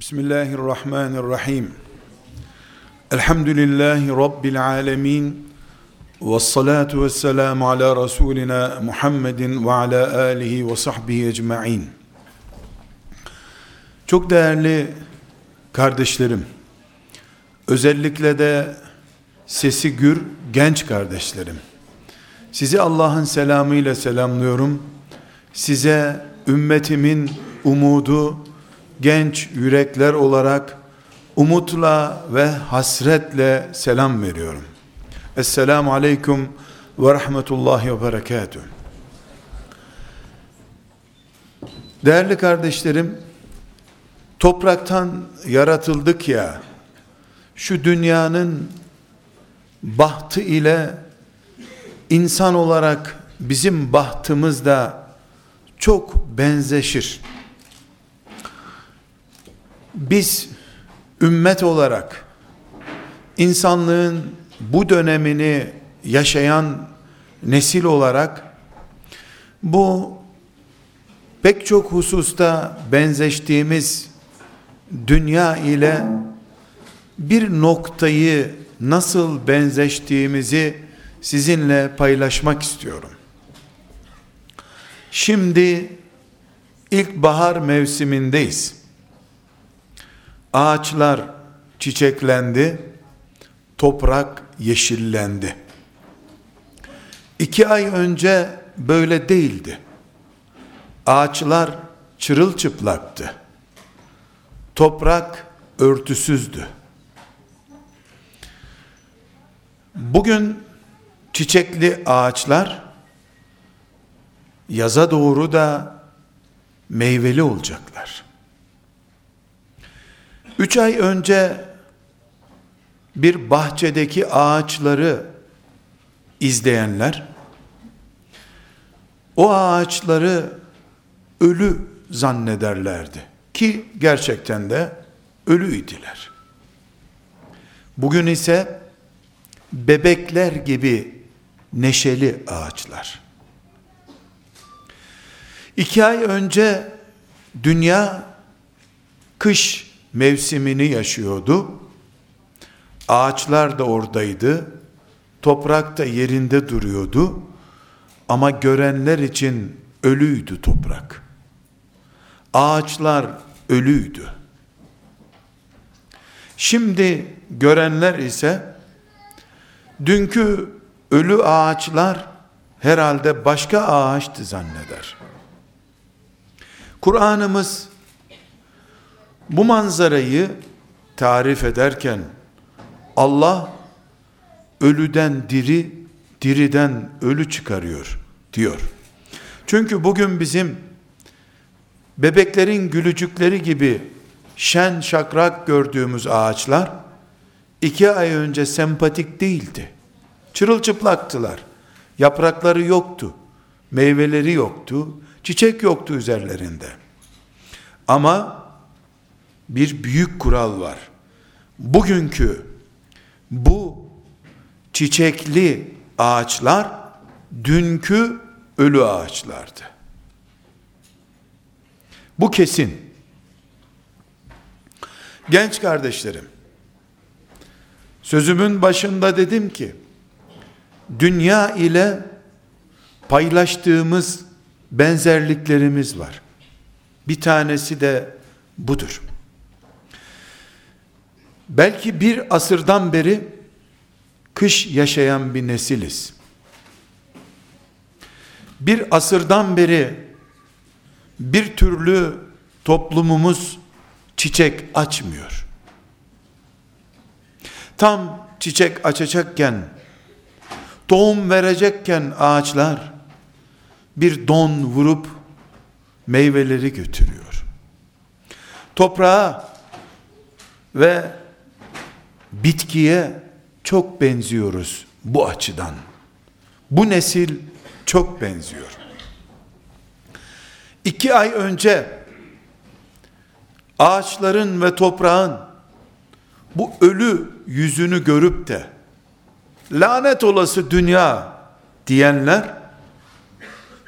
Bismillahirrahmanirrahim. Elhamdülillahi Rabbil alemin. Ve salatu ve selamu ala Resulina Muhammedin ve ala alihi ve sahbihi ecma'in. Çok değerli kardeşlerim, özellikle de sesi gür genç kardeşlerim, sizi Allah'ın selamıyla selamlıyorum. Size ümmetimin umudu, genç yürekler olarak umutla ve hasretle selam veriyorum. Esselamu aleyküm ve rahmetullahi ve berekatüh. Değerli kardeşlerim, topraktan yaratıldık ya, şu dünyanın bahtı ile insan olarak bizim bahtımız da çok benzeşir. Biz ümmet olarak insanlığın bu dönemini yaşayan nesil olarak bu pek çok hususta benzeştiğimiz dünya ile bir noktayı nasıl benzeştiğimizi sizinle paylaşmak istiyorum. Şimdi ilkbahar mevsimindeyiz. Ağaçlar çiçeklendi, toprak yeşillendi. İki ay önce böyle değildi. Ağaçlar çırılçıplaktı. Toprak örtüsüzdü. Bugün çiçekli ağaçlar yaza doğru da meyveli olacaklar. Üç ay önce bir bahçedeki ağaçları izleyenler o ağaçları ölü zannederlerdi ki gerçekten de ölüydiler. Bugün ise bebekler gibi neşeli ağaçlar. İki ay önce dünya kış mevsimini yaşıyordu. Ağaçlar da oradaydı. Toprak da yerinde duruyordu. Ama görenler için ölüydü toprak. Ağaçlar ölüydü. Şimdi görenler ise dünkü ölü ağaçlar herhalde başka ağaçtı zanneder. Kur'an'ımız bu manzarayı tarif ederken Allah ölüden diri, diriden ölü çıkarıyor diyor. Çünkü bugün bizim bebeklerin gülücükleri gibi şen şakrak gördüğümüz ağaçlar iki ay önce sempatik değildi. Çırılçıplaktılar. Yaprakları yoktu. Meyveleri yoktu. Çiçek yoktu üzerlerinde. Ama bir büyük kural var. Bugünkü bu çiçekli ağaçlar dünkü ölü ağaçlardı. Bu kesin. Genç kardeşlerim, sözümün başında dedim ki, dünya ile paylaştığımız benzerliklerimiz var. Bir tanesi de budur. Belki bir asırdan beri kış yaşayan bir nesiliz. Bir asırdan beri bir türlü toplumumuz çiçek açmıyor. Tam çiçek açacakken, tohum verecekken ağaçlar bir don vurup meyveleri götürüyor. Toprağa ve bitkiye çok benziyoruz bu açıdan. Bu nesil çok benziyor. İki ay önce ağaçların ve toprağın bu ölü yüzünü görüp de lanet olası dünya diyenler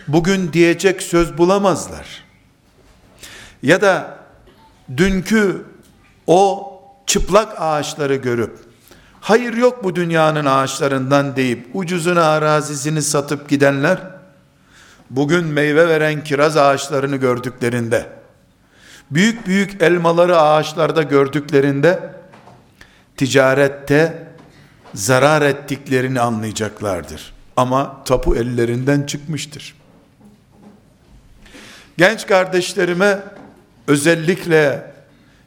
bugün diyecek söz bulamazlar. Ya da dünkü o çıplak ağaçları görüp hayır yok bu dünyanın ağaçlarından deyip ucuzuna arazisini satıp gidenler bugün meyve veren kiraz ağaçlarını gördüklerinde büyük büyük elmaları ağaçlarda gördüklerinde ticarette zarar ettiklerini anlayacaklardır. Ama tapu ellerinden çıkmıştır. Genç kardeşlerime özellikle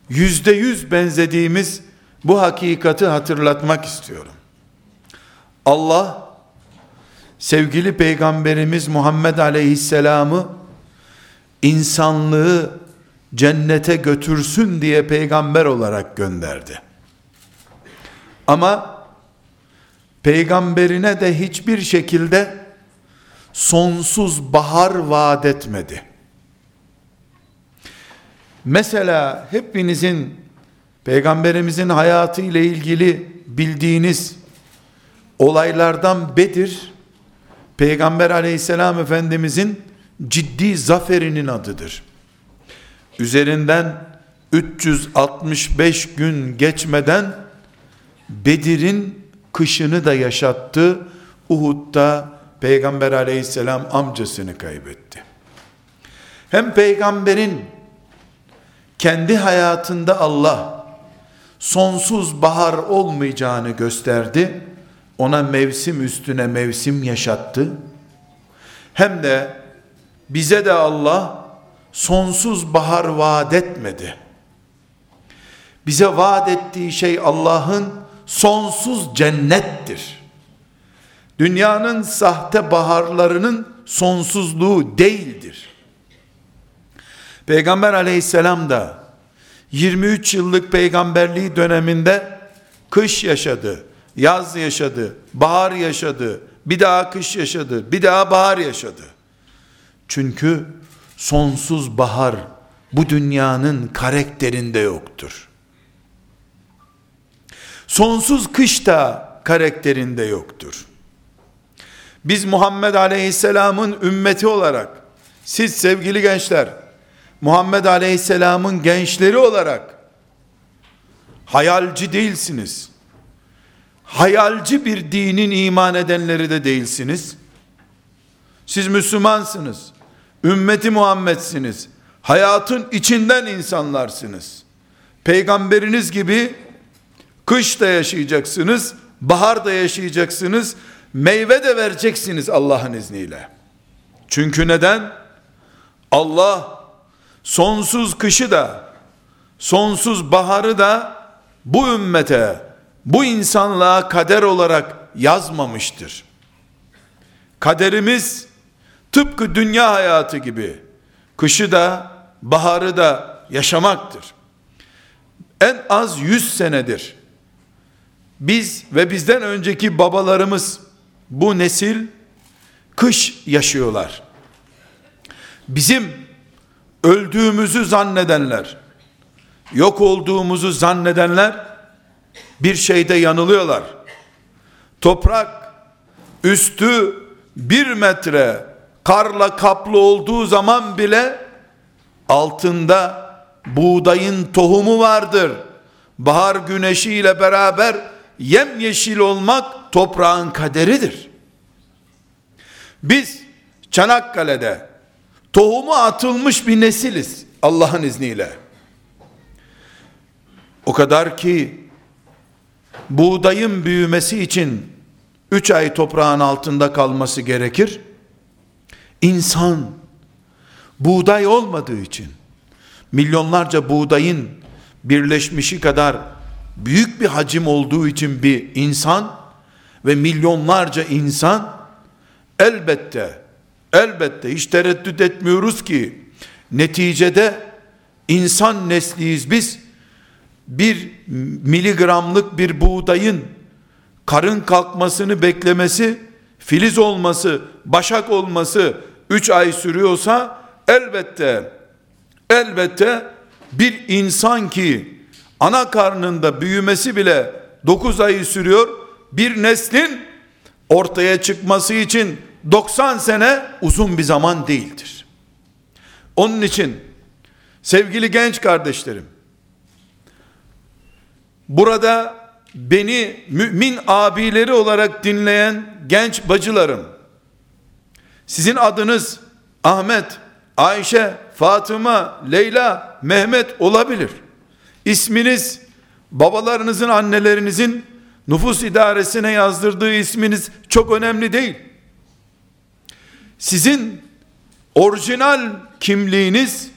yüzde yüz benzediğimiz bu hakikati hatırlatmak istiyorum. Allah sevgili peygamberimiz Muhammed Aleyhisselam'ı insanlığı cennete götürsün diye peygamber olarak gönderdi. Ama peygamberine de hiçbir şekilde sonsuz bahar vaat etmedi. Mesela hepinizin peygamberimizin hayatı ile ilgili bildiğiniz olaylardan Bedir Peygamber aleyhisselam efendimizin ciddi zaferinin adıdır. Üzerinden 365 gün geçmeden Bedir'in kışını da yaşattı. Uhud'da Peygamber aleyhisselam amcasını kaybetti. Hem peygamberin kendi hayatında Allah sonsuz bahar olmayacağını gösterdi. Ona mevsim üstüne mevsim yaşattı. Hem de bize de Allah sonsuz bahar vaat etmedi. Bize vaat ettiği şey Allah'ın sonsuz cennettir. Dünyanın sahte baharlarının sonsuzluğu değildir. Peygamber aleyhisselam da 23 yıllık peygamberliği döneminde kış yaşadı, yaz yaşadı, bahar yaşadı, bir daha kış yaşadı, bir daha bahar yaşadı. Çünkü sonsuz bahar bu dünyanın karakterinde yoktur. Sonsuz kış da karakterinde yoktur. Biz Muhammed Aleyhisselam'ın ümmeti olarak, siz sevgili gençler, Muhammed Aleyhisselam'ın gençleri olarak hayalci değilsiniz. Hayalci bir dinin iman edenleri de değilsiniz. Siz Müslümansınız. Ümmeti Muhammed'siniz. Hayatın içinden insanlarsınız. Peygamberiniz gibi kış da yaşayacaksınız, bahar da yaşayacaksınız, meyve de vereceksiniz Allah'ın izniyle. Çünkü neden? Allah sonsuz kışı da, sonsuz baharı da bu ümmete, bu insanlığa kader olarak yazmamıştır. Kaderimiz tıpkı dünya hayatı gibi kışı da baharı da yaşamaktır. En az yüz senedir biz ve bizden önceki babalarımız bu nesil kış yaşıyorlar. Bizim öldüğümüzü zannedenler, yok olduğumuzu zannedenler bir şeyde yanılıyorlar. Toprak üstü bir metre karla kaplı olduğu zaman bile altında buğdayın tohumu vardır. Bahar güneşiyle beraber yemyeşil olmak toprağın kaderidir. Biz Çanakkale'de tohumu atılmış bir nesiliz Allah'ın izniyle. O kadar ki buğdayın büyümesi için 3 ay toprağın altında kalması gerekir. İnsan buğday olmadığı için milyonlarca buğdayın birleşmişi kadar büyük bir hacim olduğu için bir insan ve milyonlarca insan elbette elbette hiç tereddüt etmiyoruz ki neticede insan nesliyiz biz bir miligramlık bir buğdayın karın kalkmasını beklemesi filiz olması başak olması 3 ay sürüyorsa elbette elbette bir insan ki ana karnında büyümesi bile 9 ayı sürüyor. Bir neslin ortaya çıkması için 90 sene uzun bir zaman değildir. Onun için sevgili genç kardeşlerim burada beni mümin abileri olarak dinleyen genç bacılarım, sizin adınız Ahmet, Ayşe, Fatıma, Leyla, Mehmet olabilir. İsminiz babalarınızın, annelerinizin nüfus idaresine yazdırdığı isminiz çok önemli değil. Sizin orijinal kimliğiniz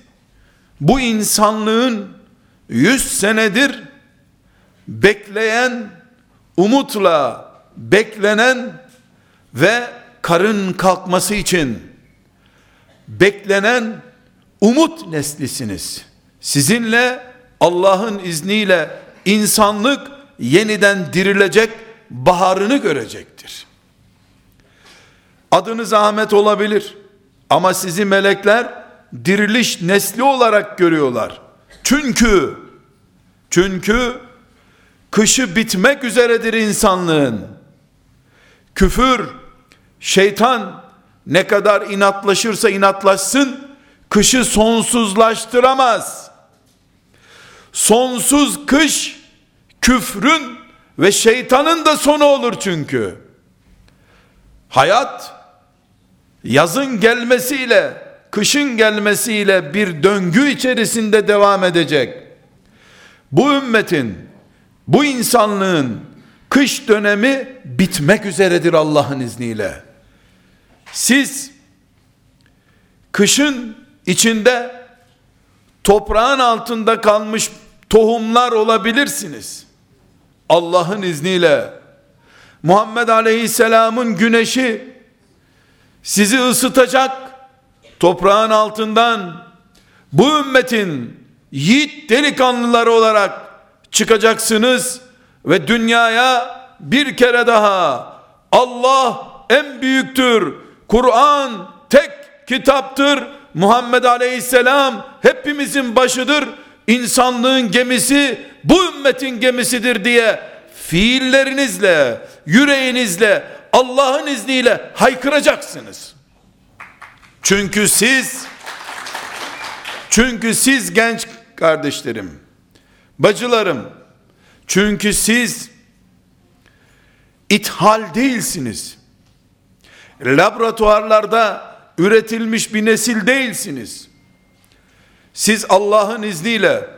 bu insanlığın yüz senedir bekleyen, umutla beklenen ve karın kalkması için beklenen umut neslisiniz. Sizinle Allah'ın izniyle insanlık yeniden dirilecek, baharını görecektir. Adınız Ahmet olabilir ama sizi melekler diriliş nesli olarak görüyorlar. Çünkü çünkü kışı bitmek üzeredir insanlığın. Küfür, şeytan ne kadar inatlaşırsa inatlaşsın kışı sonsuzlaştıramaz. Sonsuz kış küfrün ve şeytanın da sonu olur çünkü. Hayat yazın gelmesiyle kışın gelmesiyle bir döngü içerisinde devam edecek. Bu ümmetin, bu insanlığın kış dönemi bitmek üzeredir Allah'ın izniyle. Siz kışın içinde toprağın altında kalmış tohumlar olabilirsiniz. Allah'ın izniyle Muhammed Aleyhisselam'ın güneşi sizi ısıtacak toprağın altından bu ümmetin yiğit delikanlıları olarak çıkacaksınız ve dünyaya bir kere daha Allah en büyüktür. Kur'an tek kitaptır. Muhammed Aleyhisselam hepimizin başıdır. İnsanlığın gemisi bu ümmetin gemisidir diye fiillerinizle, yüreğinizle, Allah'ın izniyle haykıracaksınız. Çünkü siz çünkü siz genç kardeşlerim, bacılarım, çünkü siz ithal değilsiniz. Laboratuvarlarda üretilmiş bir nesil değilsiniz. Siz Allah'ın izniyle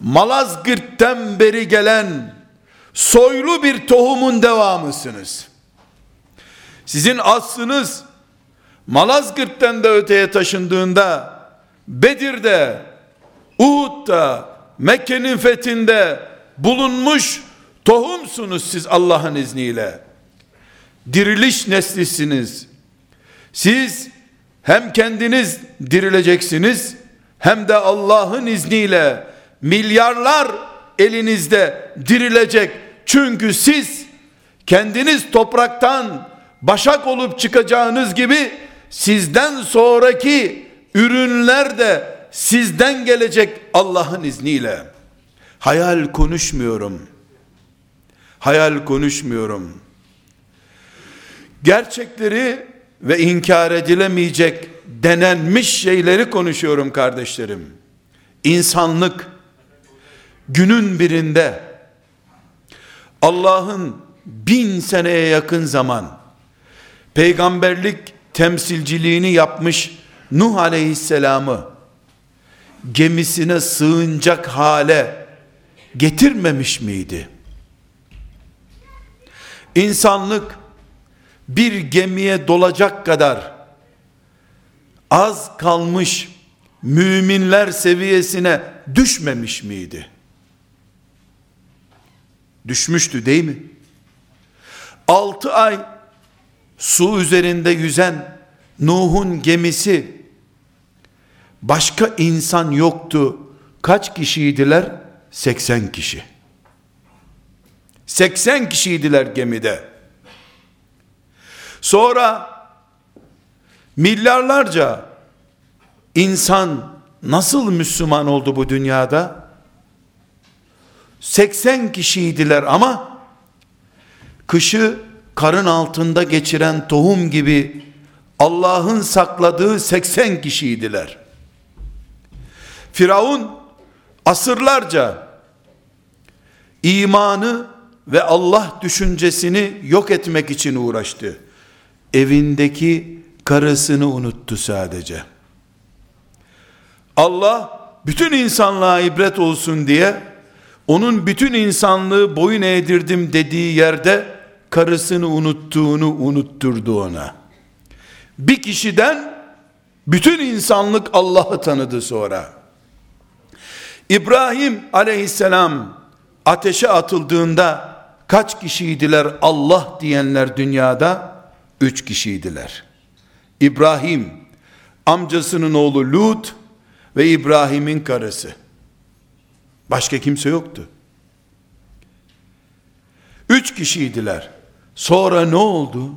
Malazgirt'ten beri gelen soylu bir tohumun devamısınız. Sizin aslınız Malazgirt'ten de öteye taşındığında Bedir'de, Uhud'da, Mekke'nin fethinde bulunmuş tohumsunuz siz Allah'ın izniyle. Diriliş neslisiniz. Siz hem kendiniz dirileceksiniz hem de Allah'ın izniyle milyarlar elinizde dirilecek. Çünkü siz kendiniz topraktan başak olup çıkacağınız gibi sizden sonraki ürünler de sizden gelecek Allah'ın izniyle. Hayal konuşmuyorum. Hayal konuşmuyorum. Gerçekleri ve inkar edilemeyecek denenmiş şeyleri konuşuyorum kardeşlerim. İnsanlık günün birinde Allah'ın bin seneye yakın zaman peygamberlik temsilciliğini yapmış Nuh aleyhisselamı gemisine sığınacak hale getirmemiş miydi? İnsanlık bir gemiye dolacak kadar az kalmış müminler seviyesine düşmemiş miydi? Düşmüştü değil mi? Altı ay su üzerinde yüzen Nuh'un gemisi başka insan yoktu. Kaç kişiydiler? 80 kişi. 80 kişiydiler gemide. Sonra milyarlarca insan nasıl Müslüman oldu bu dünyada? 80 kişiydiler ama kışı karın altında geçiren tohum gibi Allah'ın sakladığı 80 kişiydiler. Firavun asırlarca imanı ve Allah düşüncesini yok etmek için uğraştı. Evindeki karısını unuttu sadece. Allah bütün insanlığa ibret olsun diye onun bütün insanlığı boyun eğdirdim dediği yerde karısını unuttuğunu unutturdu ona. Bir kişiden bütün insanlık Allah'ı tanıdı sonra. İbrahim aleyhisselam ateşe atıldığında kaç kişiydiler Allah diyenler dünyada? Üç kişiydiler. İbrahim, amcasının oğlu Lut ve İbrahim'in karısı. Başka kimse yoktu. Üç kişiydiler. Sonra ne oldu?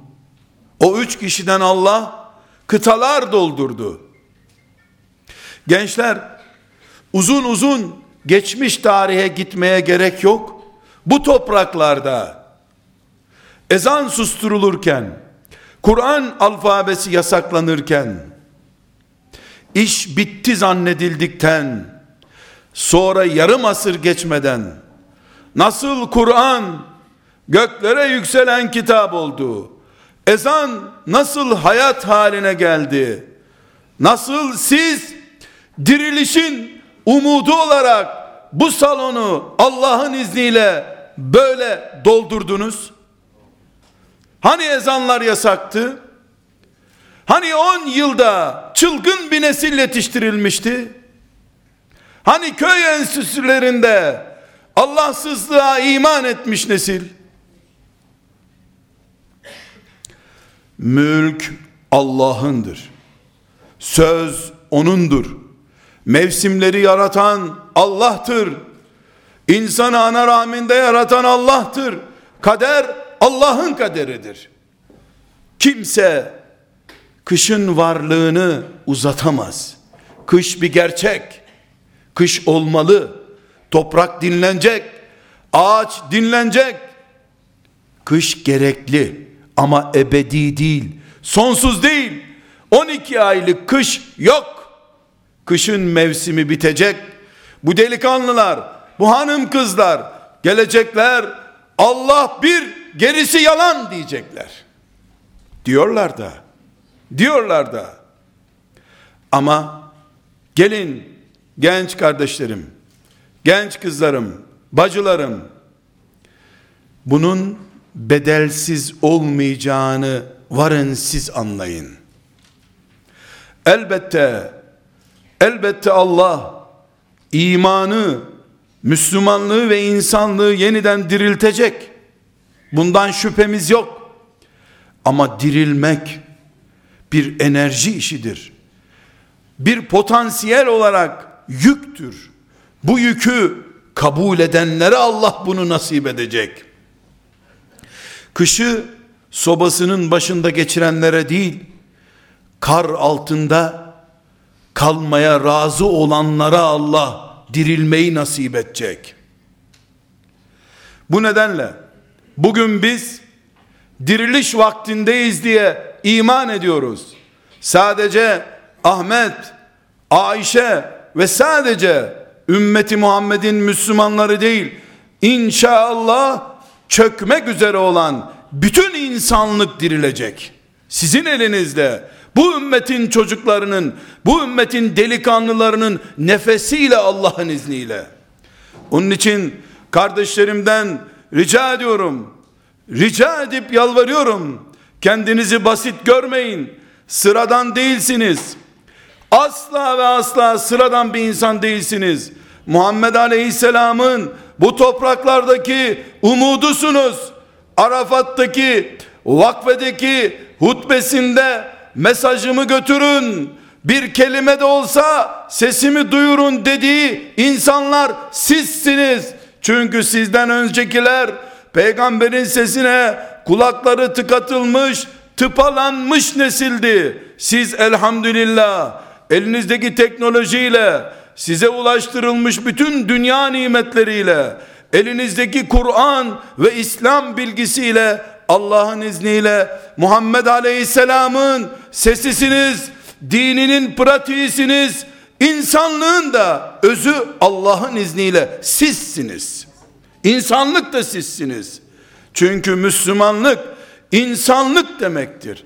O üç kişiden Allah kıtalar doldurdu. Gençler uzun uzun geçmiş tarihe gitmeye gerek yok. Bu topraklarda ezan susturulurken, Kur'an alfabesi yasaklanırken, iş bitti zannedildikten, sonra yarım asır geçmeden, nasıl Kur'an göklere yükselen kitap oldu, ezan nasıl hayat haline geldi, nasıl siz dirilişin umudu olarak bu salonu Allah'ın izniyle böyle doldurdunuz? Hani ezanlar yasaktı? Hani 10 yılda çılgın bir nesil yetiştirilmişti? Hani köy enstitülerinde Allahsızlığa iman etmiş nesil? Mülk Allah'ındır. Söz O'nundur. Mevsimleri yaratan Allah'tır. İnsanı ana rahminde yaratan Allah'tır. Kader Allah'ın kaderidir. Kimse kışın varlığını uzatamaz. Kış bir gerçek. Kış olmalı. Toprak dinlenecek. Ağaç dinlenecek. Kış gerekli ama ebedi değil. Sonsuz değil. 12 aylık kış yok. Kışın mevsimi bitecek. Bu delikanlılar, bu hanım kızlar gelecekler. Allah bir, gerisi yalan diyecekler. Diyorlar da. Diyorlar da. Ama gelin genç kardeşlerim, genç kızlarım, bacılarım bunun bedelsiz olmayacağını varın siz anlayın. Elbette elbette Allah imanı, Müslümanlığı ve insanlığı yeniden diriltecek. Bundan şüphemiz yok. Ama dirilmek bir enerji işidir. Bir potansiyel olarak yüktür. Bu yükü kabul edenlere Allah bunu nasip edecek. Kışı sobasının başında geçirenlere değil, kar altında kalmaya razı olanlara Allah dirilmeyi nasip edecek. Bu nedenle bugün biz diriliş vaktindeyiz diye iman ediyoruz. Sadece Ahmet, Ayşe ve sadece ümmeti Muhammed'in Müslümanları değil, inşallah çökmek üzere olan bütün insanlık dirilecek. Sizin elinizde bu ümmetin çocuklarının, bu ümmetin delikanlılarının nefesiyle Allah'ın izniyle. Onun için kardeşlerimden rica ediyorum, rica edip yalvarıyorum. Kendinizi basit görmeyin. Sıradan değilsiniz. Asla ve asla sıradan bir insan değilsiniz. Muhammed Aleyhisselam'ın bu topraklardaki umudusunuz. Arafat'taki, vakfedeki hutbesinde mesajımı götürün. Bir kelime de olsa sesimi duyurun dediği insanlar sizsiniz. Çünkü sizden öncekiler peygamberin sesine kulakları tıkatılmış, tıpalanmış nesildi. Siz elhamdülillah elinizdeki teknolojiyle size ulaştırılmış bütün dünya nimetleriyle elinizdeki Kur'an ve İslam bilgisiyle Allah'ın izniyle Muhammed Aleyhisselam'ın sesisiniz, dininin pratiğisiniz, insanlığın da özü Allah'ın izniyle sizsiniz. İnsanlık da sizsiniz. Çünkü Müslümanlık insanlık demektir.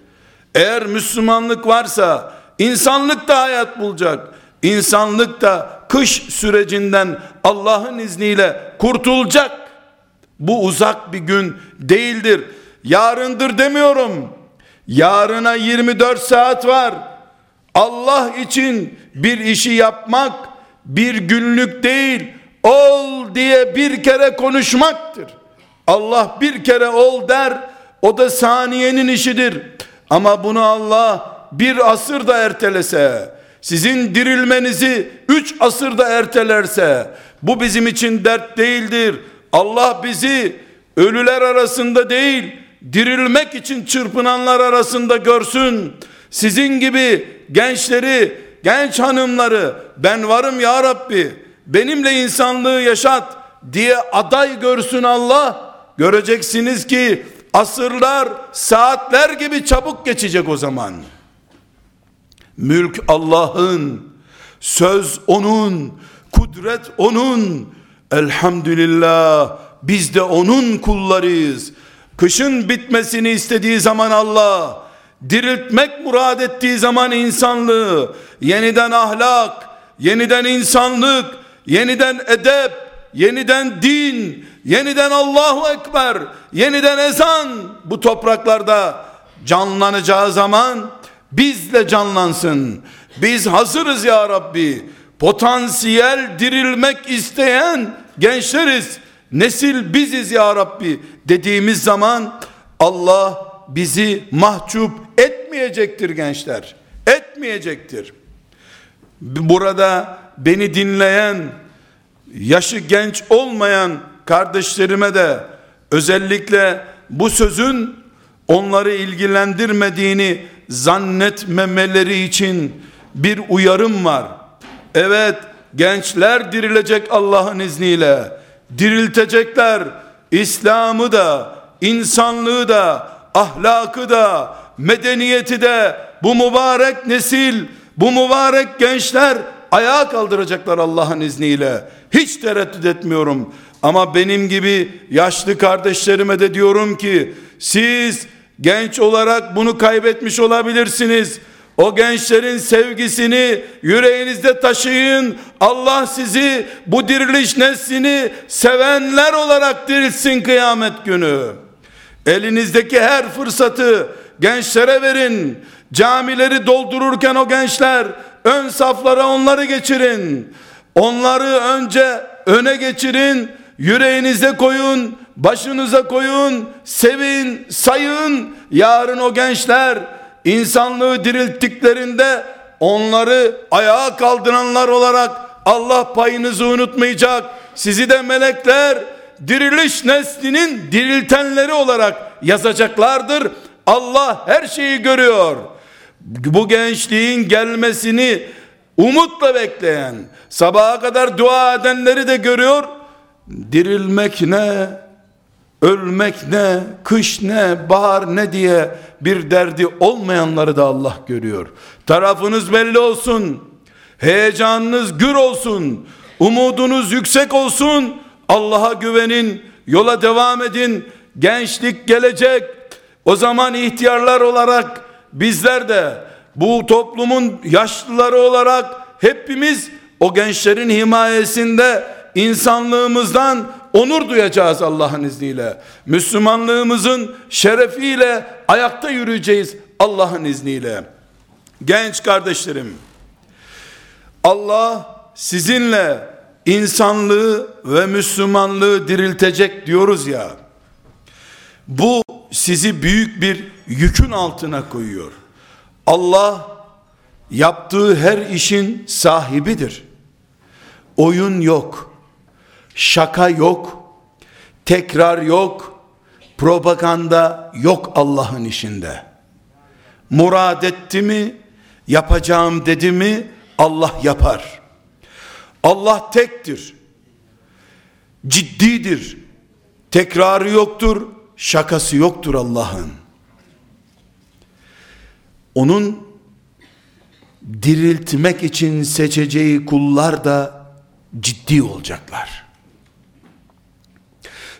Eğer Müslümanlık varsa insanlık da hayat bulacak. İnsanlık da kış sürecinden Allah'ın izniyle kurtulacak. Bu uzak bir gün değildir. Yarındır demiyorum. Yarına 24 saat var. Allah için bir işi yapmak bir günlük değil, ol diye bir kere konuşmaktır. Allah bir kere ol der, o da saniyenin işidir. Ama bunu Allah bir asır da ertelese, sizin dirilmenizi üç asırda ertelerse, bu bizim için dert değildir. Allah bizi ölüler arasında değil, dirilmek için çırpınanlar arasında görsün. Sizin gibi gençleri, genç hanımları ben varım ya Rabbi benimle insanlığı yaşat diye aday görsün Allah. Göreceksiniz ki asırlar saatler gibi çabuk geçecek o zaman. Mülk Allah'ın, söz onun, kudret onun. Elhamdülillah biz de onun kullarıyız. Kışın bitmesini istediği zaman Allah, diriltmek murad ettiği zaman insanlığı, yeniden ahlak, yeniden insanlık, yeniden edep, yeniden din, yeniden Allahu Ekber, yeniden ezan bu topraklarda canlanacağı zaman bizle canlansın. Biz hazırız ya Rabbi. Potansiyel dirilmek isteyen gençleriz. Nesil biziz ya Rabbi dediğimiz zaman Allah bizi mahcup etmeyecektir gençler. Etmeyecektir. Burada beni dinleyen yaşı genç olmayan kardeşlerime de özellikle bu sözün onları ilgilendirmediğini zannetmemeleri için bir uyarım var. Evet gençler dirilecek Allah'ın izniyle. Diriltecekler. İslam'ı da, insanlığı da, ahlakı da, medeniyeti de bu mübarek nesil, bu mübarek gençler ayağa kaldıracaklar Allah'ın izniyle. Hiç tereddüt etmiyorum. Ama benim gibi yaşlı kardeşlerime de diyorum ki siz genç olarak bunu kaybetmiş olabilirsiniz. O gençlerin sevgisini yüreğinizde taşıyın. Allah sizi bu diriliş neslini sevenler olarak dirilsin kıyamet günü. Elinizdeki her fırsatı gençlere verin. Camileri doldururken o gençler ön saflara onları geçirin. Onları önce öne geçirin. Yüreğinize koyun, başınıza koyun, sevin, sayın. Yarın o gençler insanlığı dirilttiklerinde onları ayağa kaldıranlar olarak Allah payınızı unutmayacak. Sizi de melekler diriliş neslinin diriltenleri olarak yazacaklardır. Allah her şeyi görüyor. Bu gençliğin gelmesini umutla bekleyen, sabaha kadar dua edenleri de görüyor. Dirilmek ne, ölmek ne, kış ne, bahar ne diye bir derdi olmayanları da Allah görüyor. Tarafınız belli olsun. Heyecanınız gür olsun. Umudunuz yüksek olsun. Allah'a güvenin, yola devam edin. Gençlik gelecek. O zaman ihtiyarlar olarak bizler de bu toplumun yaşlıları olarak hepimiz o gençlerin himayesinde insanlığımızdan onur duyacağız Allah'ın izniyle. Müslümanlığımızın şerefiyle ayakta yürüyeceğiz Allah'ın izniyle. Genç kardeşlerim, Allah sizinle insanlığı ve Müslümanlığı diriltecek diyoruz ya. Bu sizi büyük bir yükün altına koyuyor. Allah yaptığı her işin sahibidir. Oyun yok. Şaka yok. Tekrar yok. Propaganda yok Allah'ın işinde. Murad etti mi, yapacağım dedi mi Allah yapar. Allah tektir. Ciddidir. Tekrarı yoktur, şakası yoktur Allah'ın. Onun diriltmek için seçeceği kullar da ciddi olacaklar.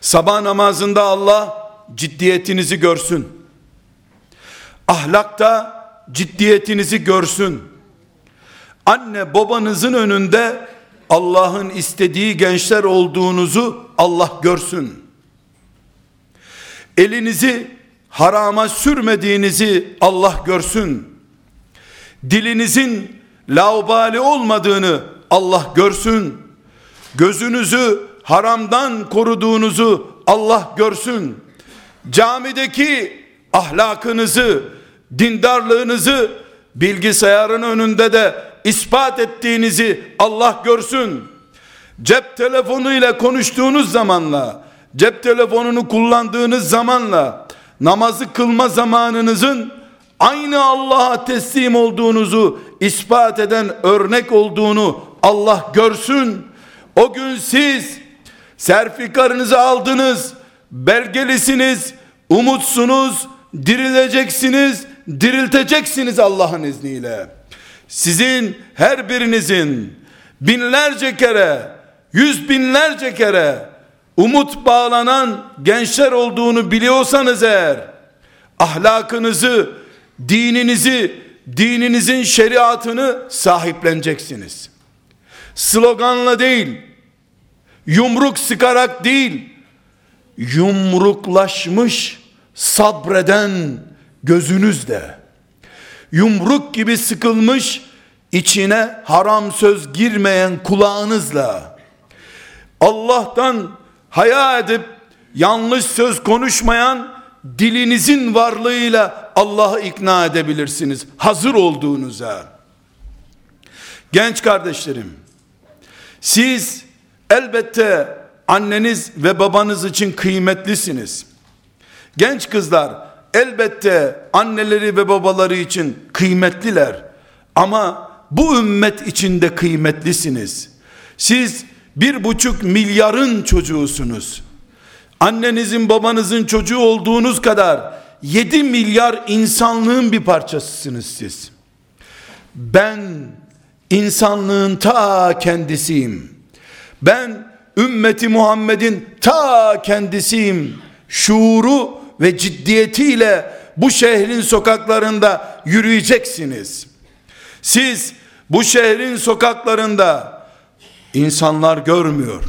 Sabah namazında Allah ciddiyetinizi görsün. Ahlakta ciddiyetinizi görsün. Anne babanızın önünde Allah'ın istediği gençler olduğunuzu Allah görsün. Elinizi harama sürmediğinizi Allah görsün. Dilinizin laubali olmadığını Allah görsün. Gözünüzü haramdan koruduğunuzu Allah görsün. Camideki ahlakınızı, dindarlığınızı bilgisayarın önünde de ispat ettiğinizi Allah görsün. Cep telefonu ile konuştuğunuz zamanla, cep telefonunu kullandığınız zamanla namazı kılma zamanınızın aynı Allah'a teslim olduğunuzu ispat eden örnek olduğunu Allah görsün. O gün siz serfikarınızı aldınız, belgelisiniz, umutsunuz, dirileceksiniz, dirilteceksiniz Allah'ın izniyle. Sizin her birinizin binlerce kere, yüz binlerce kere umut bağlanan gençler olduğunu biliyorsanız eğer, ahlakınızı, dininizi, dininizin şeriatını sahipleneceksiniz. Sloganla değil, yumruk sıkarak değil, yumruklaşmış sabreden gözünüzle, yumruk gibi sıkılmış içine haram söz girmeyen kulağınızla, Allah'tan haya edip yanlış söz konuşmayan dilinizin varlığıyla Allah'ı ikna edebilirsiniz. Hazır olduğunuza. Genç kardeşlerim, siz elbette anneniz ve babanız için kıymetlisiniz. Genç kızlar elbette anneleri ve babaları için kıymetliler. Ama bu ümmet içinde kıymetlisiniz. Siz bir buçuk milyarın çocuğusunuz. Annenizin babanızın çocuğu olduğunuz kadar 7 milyar insanlığın bir parçasısınız siz. Ben insanlığın ta kendisiyim. Ben ümmeti Muhammed'in ta kendisiyim. Şuuru ve ciddiyetiyle bu şehrin sokaklarında yürüyeceksiniz. Siz bu şehrin sokaklarında insanlar görmüyor.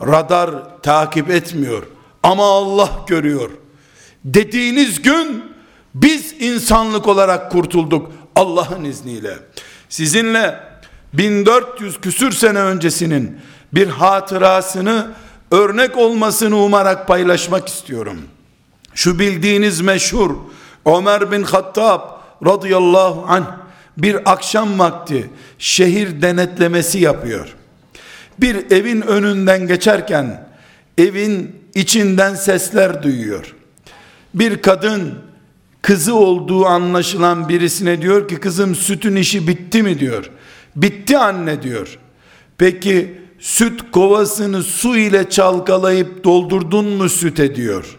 Radar takip etmiyor. Ama Allah görüyor. Dediğiniz gün biz insanlık olarak kurtulduk Allah'ın izniyle. Sizinle 1400 küsür sene öncesinin bir hatırasını örnek olmasını umarak paylaşmak istiyorum. Şu bildiğiniz meşhur Ömer bin Hattab radıyallahu anh bir akşam vakti şehir denetlemesi yapıyor. Bir evin önünden geçerken evin içinden sesler duyuyor. Bir kadın kızı olduğu anlaşılan birisine diyor ki kızım sütün işi bitti mi diyor. Bitti anne diyor. Peki süt kovasını su ile çalkalayıp doldurdun mu süte diyor.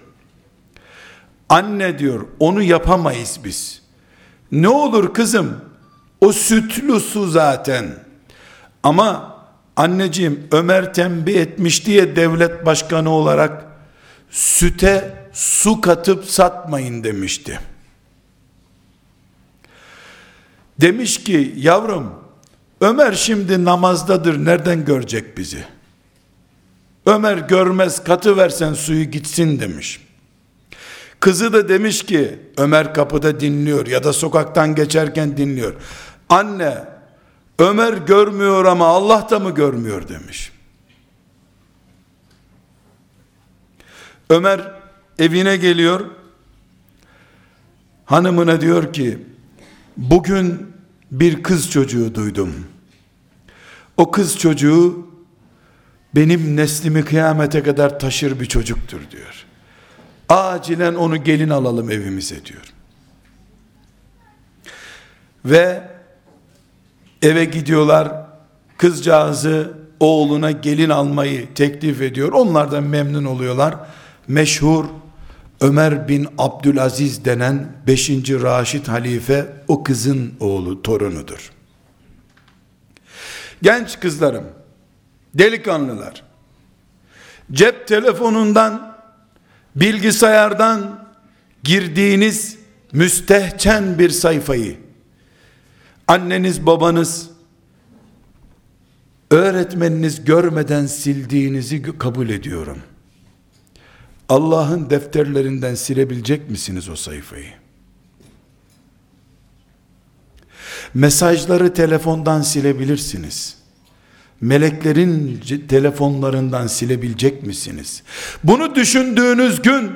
Anne diyor onu yapamayız biz. Ne olur kızım o sütlü su zaten. Ama anneciğim Ömer tembih etmiş diye devlet başkanı olarak süte su katıp satmayın demişti. Demiş ki yavrum Ömer şimdi namazdadır nereden görecek bizi? Ömer görmez katı versen suyu gitsin demiş. Kızı da demiş ki Ömer kapıda dinliyor ya da sokaktan geçerken dinliyor. Anne Ömer görmüyor ama Allah da mı görmüyor demiş. Ömer evine geliyor. Hanımına diyor ki bugün bir kız çocuğu duydum. O kız çocuğu benim neslimi kıyamete kadar taşır bir çocuktur diyor. Acilen onu gelin alalım evimize diyor. Ve eve gidiyorlar. Kızcağızı oğluna gelin almayı teklif ediyor. Onlar da memnun oluyorlar. Meşhur Ömer bin Abdülaziz denen 5. Raşid halife o kızın oğlu torunudur. Genç kızlarım, delikanlılar, cep telefonundan, bilgisayardan girdiğiniz müstehcen bir sayfayı anneniz babanız öğretmeniniz görmeden sildiğinizi kabul ediyorum. Allah'ın defterlerinden silebilecek misiniz o sayfayı? Mesajları telefondan silebilirsiniz. Meleklerin telefonlarından silebilecek misiniz? Bunu düşündüğünüz gün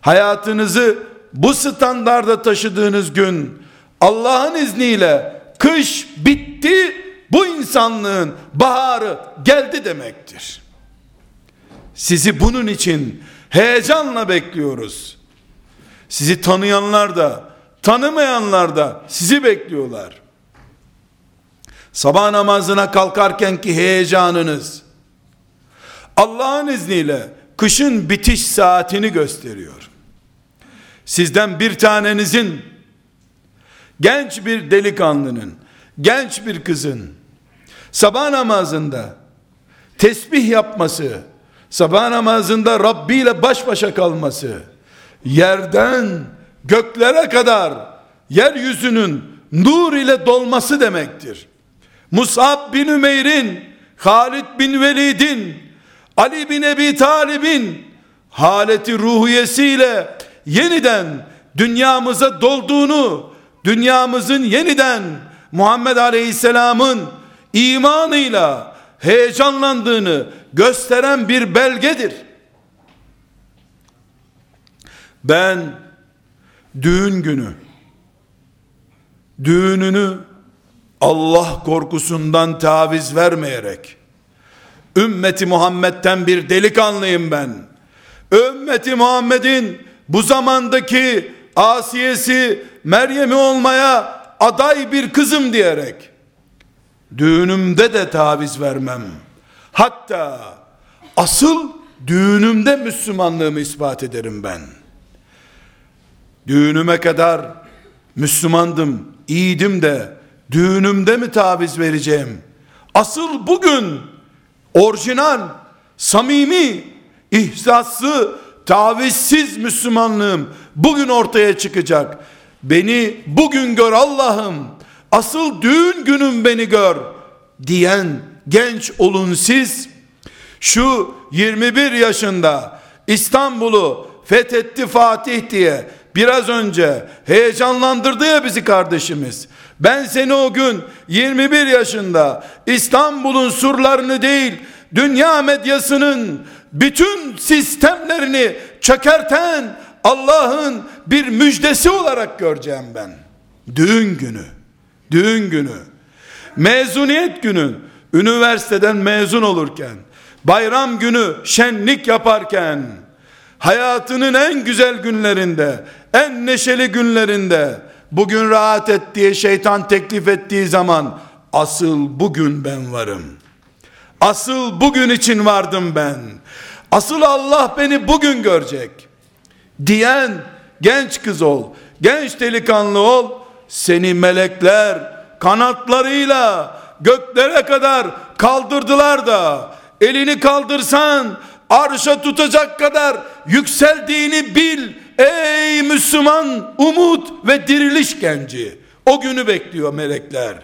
hayatınızı bu standarda taşıdığınız gün Allah'ın izniyle kış bitti bu insanlığın baharı geldi demektir. Sizi bunun için heyecanla bekliyoruz. Sizi tanıyanlar da tanımayanlar da sizi bekliyorlar. Sabah namazına kalkarken ki heyecanınız Allah'ın izniyle kışın bitiş saatini gösteriyor. Sizden bir tanenizin genç bir delikanlının, genç bir kızın sabah namazında tesbih yapması, sabah namazında Rabbi ile baş başa kalması, yerden göklere kadar yeryüzünün nur ile dolması demektir. Musab bin Ümeyr'in, Halid bin Velid'in, Ali bin Ebi Talib'in haleti ruhiyesiyle yeniden dünyamıza dolduğunu, dünyamızın yeniden Muhammed Aleyhisselam'ın imanıyla heyecanlandığını gösteren bir belgedir. Ben düğün günü düğününü Allah korkusundan taviz vermeyerek ümmeti Muhammed'den bir delikanlıyım ben. Ümmeti Muhammed'in bu zamandaki Asiyesi Meryem'i olmaya aday bir kızım diyerek düğünümde de taviz vermem. Hatta asıl düğünümde Müslümanlığımı ispat ederim ben. Düğünüme kadar Müslümandım, iyiydim de düğünümde mi taviz vereceğim? Asıl bugün orijinal, samimi, ihsaslı, tavizsiz Müslümanlığım bugün ortaya çıkacak. Beni bugün gör Allah'ım. Asıl düğün günüm beni gör diyen genç olun siz. Şu 21 yaşında İstanbul'u fethetti Fatih diye biraz önce heyecanlandırdı ya bizi kardeşimiz. Ben seni o gün 21 yaşında İstanbul'un surlarını değil dünya medyasının bütün sistemlerini çökerten Allah'ın bir müjdesi olarak göreceğim ben. Düğün günü, düğün günü, mezuniyet günü, üniversiteden mezun olurken, bayram günü şenlik yaparken, hayatının en güzel günlerinde, en neşeli günlerinde, bugün rahat et diye şeytan teklif ettiği zaman, asıl bugün ben varım. Asıl bugün için vardım ben. Asıl Allah beni bugün görecek. Diyen genç kız ol, genç delikanlı ol. Seni melekler kanatlarıyla göklere kadar kaldırdılar da elini kaldırsan arşa tutacak kadar yükseldiğini bil. Ey Müslüman umut ve diriliş genci. O günü bekliyor melekler.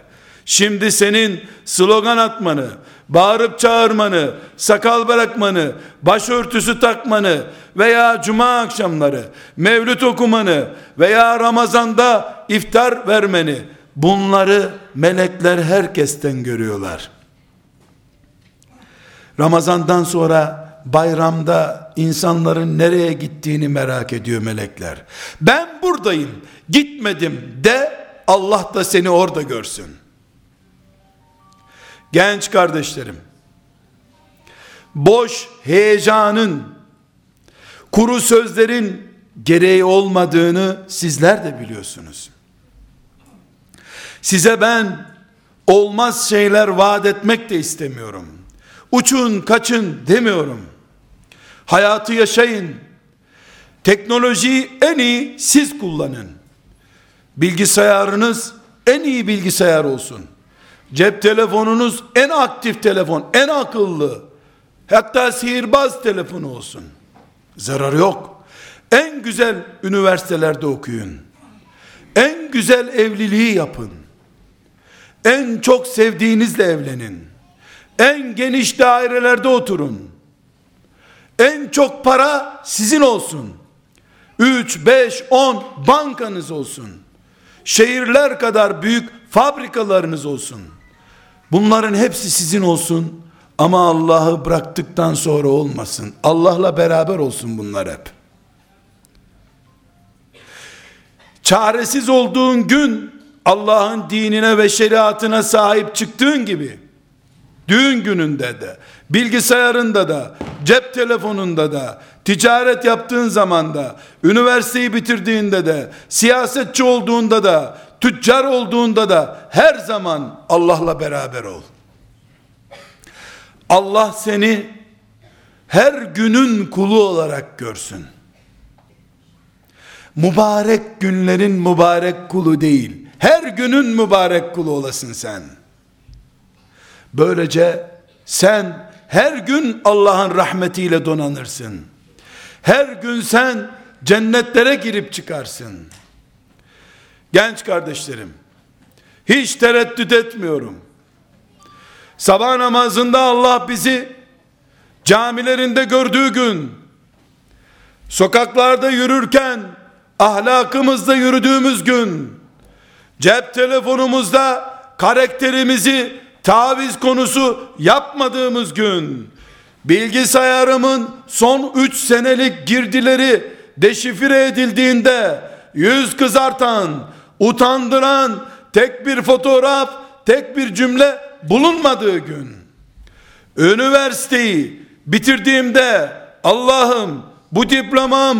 Şimdi senin slogan atmanı, bağırıp çağırmanı, sakal bırakmanı, başörtüsü takmanı veya cuma akşamları mevlüt okumanı veya Ramazanda iftar vermeni bunları melekler herkesten görüyorlar. Ramazandan sonra bayramda insanların nereye gittiğini merak ediyor melekler. Ben buradayım, gitmedim de Allah da seni orada görsün. Genç kardeşlerim, boş heyecanın, kuru sözlerin gereği olmadığını sizler de biliyorsunuz. Size ben olmaz şeyler vaat etmek de istemiyorum. Uçun kaçın demiyorum. Hayatı yaşayın. Teknolojiyi en iyi siz kullanın. Bilgisayarınız en iyi bilgisayar olsun. Cep telefonunuz en aktif telefon, en akıllı. Hatta sihirbaz telefonu olsun. Zararı yok. En güzel üniversitelerde okuyun. En güzel evliliği yapın. En çok sevdiğinizle evlenin. En geniş dairelerde oturun. En çok para sizin olsun. 3, 5, 10 bankanız olsun. Şehirler kadar büyük fabrikalarınız olsun. Bunların hepsi sizin olsun. Ama Allah'ı bıraktıktan sonra olmasın. Allah'la beraber olsun bunlar hep. Çaresiz olduğun gün Allah'ın dinine ve şeriatına sahip çıktığın gibi düğün gününde de bilgisayarında da cep telefonunda da ticaret yaptığın zaman da üniversiteyi bitirdiğinde de siyasetçi olduğunda da tüccar olduğunda da her zaman Allah'la beraber ol. Allah seni her günün kulu olarak görsün. Mübarek günlerin mübarek kulu değil. Her günün mübarek kulu olasın sen. Böylece sen her gün Allah'ın rahmetiyle donanırsın. Her gün sen cennetlere girip çıkarsın. Genç kardeşlerim, hiç tereddüt etmiyorum. Sabah namazında Allah bizi camilerinde gördüğü gün, sokaklarda yürürken, ahlakımızda yürüdüğümüz gün, cep telefonumuzda karakterimizi taviz konusu yapmadığımız gün, bilgisayarımın son 3 senelik girdileri deşifre edildiğinde, yüz kızartan, utandıran tek bir fotoğraf, tek bir cümle bulunmadığı gün, üniversiteyi bitirdiğimde Allah'ım bu diplomam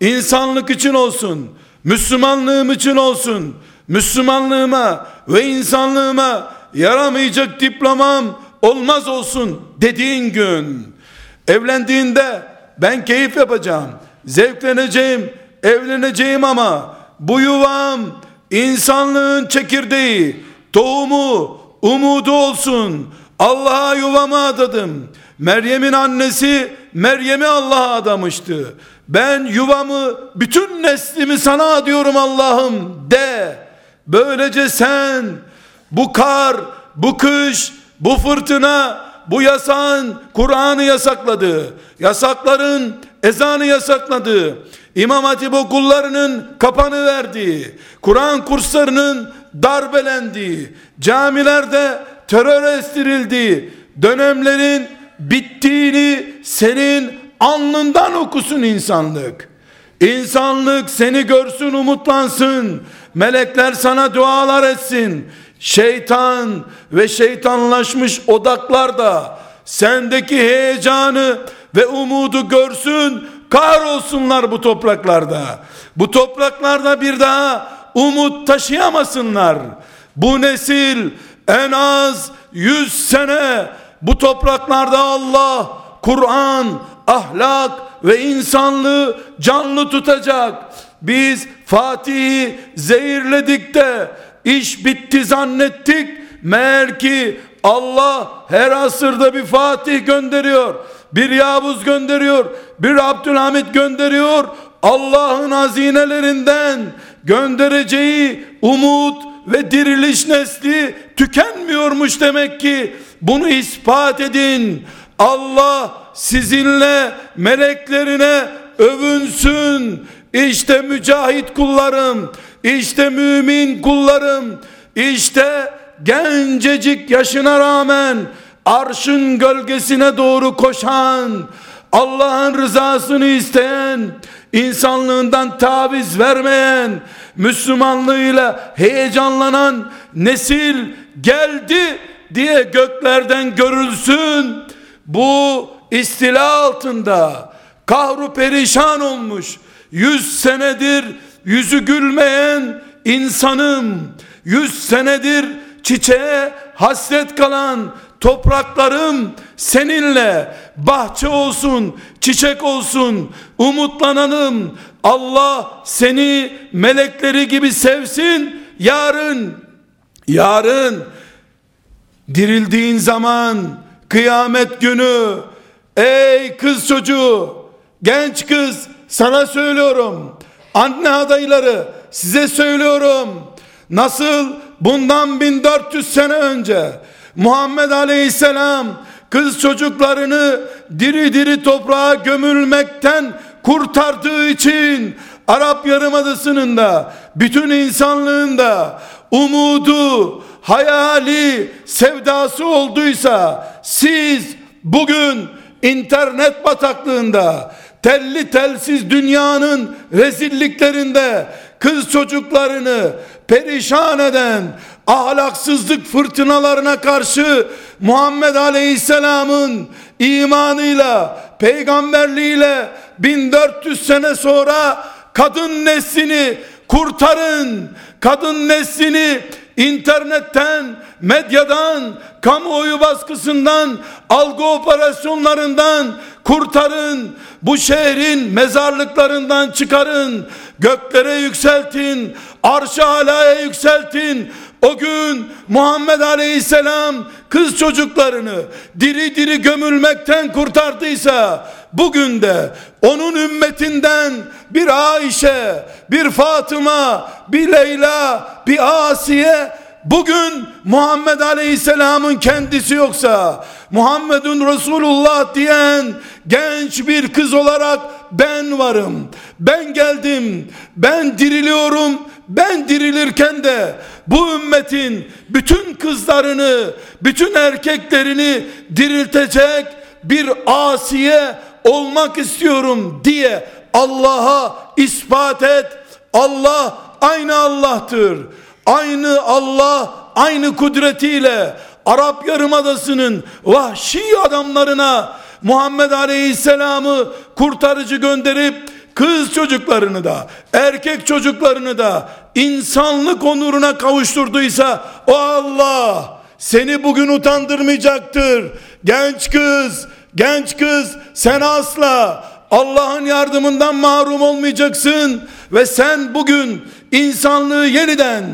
insanlık için olsun, Müslümanlığım için olsun, Müslümanlığıma ve insanlığıma yaramayacak diplomam olmaz olsun dediğin gün, evlendiğinde ben keyif yapacağım, zevkleneceğim, evleneceğim ama bu yuvam insanlığın çekirdeği, tohumu, umudu olsun. Allah'a yuvamı adadım. Meryem'in annesi Meryem'i Allah'a adamıştı. Ben yuvamı, bütün neslimi sana adıyorum Allah'ım de. Böylece sen bu kar, bu kış, bu fırtına, bu yasağın Kur'an'ı yasakladı. Yasakların ezanı yasakladı. İmam Hatip okullarının kapanı verdiği, Kur'an kurslarının darbelendiği, camilerde terör estirildiği dönemlerin bittiğini senin alnından okusun insanlık. İnsanlık seni görsün umutlansın. Melekler sana dualar etsin. Şeytan ve şeytanlaşmış odaklar da sendeki heyecanı ve umudu görsün. Kahrolsunlar bu topraklarda. Bu topraklarda bir daha umut taşıyamasınlar. Bu nesil en az yüz sene bu topraklarda Allah, Kur'an, ahlak ve insanlığı canlı tutacak. Biz Fatih'i zehirledik de iş bitti zannettik. Meğer ki Allah her asırda bir Fatih gönderiyor. Bir Yavuz gönderiyor. Bir Abdülhamit gönderiyor. Allah'ın hazinelerinden göndereceği umut ve diriliş nesli tükenmiyormuş demek ki bunu ispat edin Allah sizinle meleklerine övünsün işte mücahit kullarım işte mümin kullarım işte gencecik yaşına rağmen arşın gölgesine doğru koşan Allah'ın rızasını isteyen insanlığından taviz vermeyen, Müslümanlığıyla heyecanlanan nesil geldi diye göklerden görülsün. Bu istila altında kahru perişan olmuş, yüz senedir yüzü gülmeyen insanım, yüz senedir çiçeğe hasret kalan topraklarım seninle bahçe olsun, çiçek olsun, umutlananım. Allah seni melekleri gibi sevsin. Yarın, yarın dirildiğin zaman kıyamet günü Ey kız çocuğu, genç kız sana söylüyorum. Anne adayları size söylüyorum. Nasıl bundan 1400 sene önce Muhammed Aleyhisselam kız çocuklarını diri diri toprağa gömülmekten kurtardığı için Arap Yarımadası'nın da bütün insanlığın da umudu, hayali, sevdası olduysa siz bugün internet bataklığında telli telsiz dünyanın rezilliklerinde kız çocuklarını perişan eden ahlaksızlık fırtınalarına karşı Muhammed Aleyhisselam'ın imanıyla, peygamberliğiyle 1400 sene sonra kadın neslini kurtarın. Kadın neslini internetten, medyadan, kamuoyu baskısından, algı operasyonlarından kurtarın. Bu şehrin mezarlıklarından çıkarın. Göklere yükseltin. Arş-ı alaya yükseltin. O gün Muhammed Aleyhisselam kız çocuklarını diri diri gömülmekten kurtardıysa bugün de onun ümmetinden bir Ayşe, bir Fatıma, bir Leyla, bir Asiye bugün Muhammed Aleyhisselam'ın kendisi yoksa Muhammedun Resulullah diyen genç bir kız olarak ben varım. Ben geldim. Ben diriliyorum. Ben dirilirken de bu ümmetin bütün kızlarını, bütün erkeklerini diriltecek bir asiye olmak istiyorum diye Allah'a ispat et. Allah aynı Allah'tır. Aynı Allah aynı kudretiyle Arap Yarımadası'nın vahşi adamlarına Muhammed Aleyhisselam'ı kurtarıcı gönderip kız çocuklarını da erkek çocuklarını da insanlık onuruna kavuşturduysa o Allah seni bugün utandırmayacaktır. Genç kız, genç kız sen asla Allah'ın yardımından mahrum olmayacaksın ve sen bugün insanlığı yeniden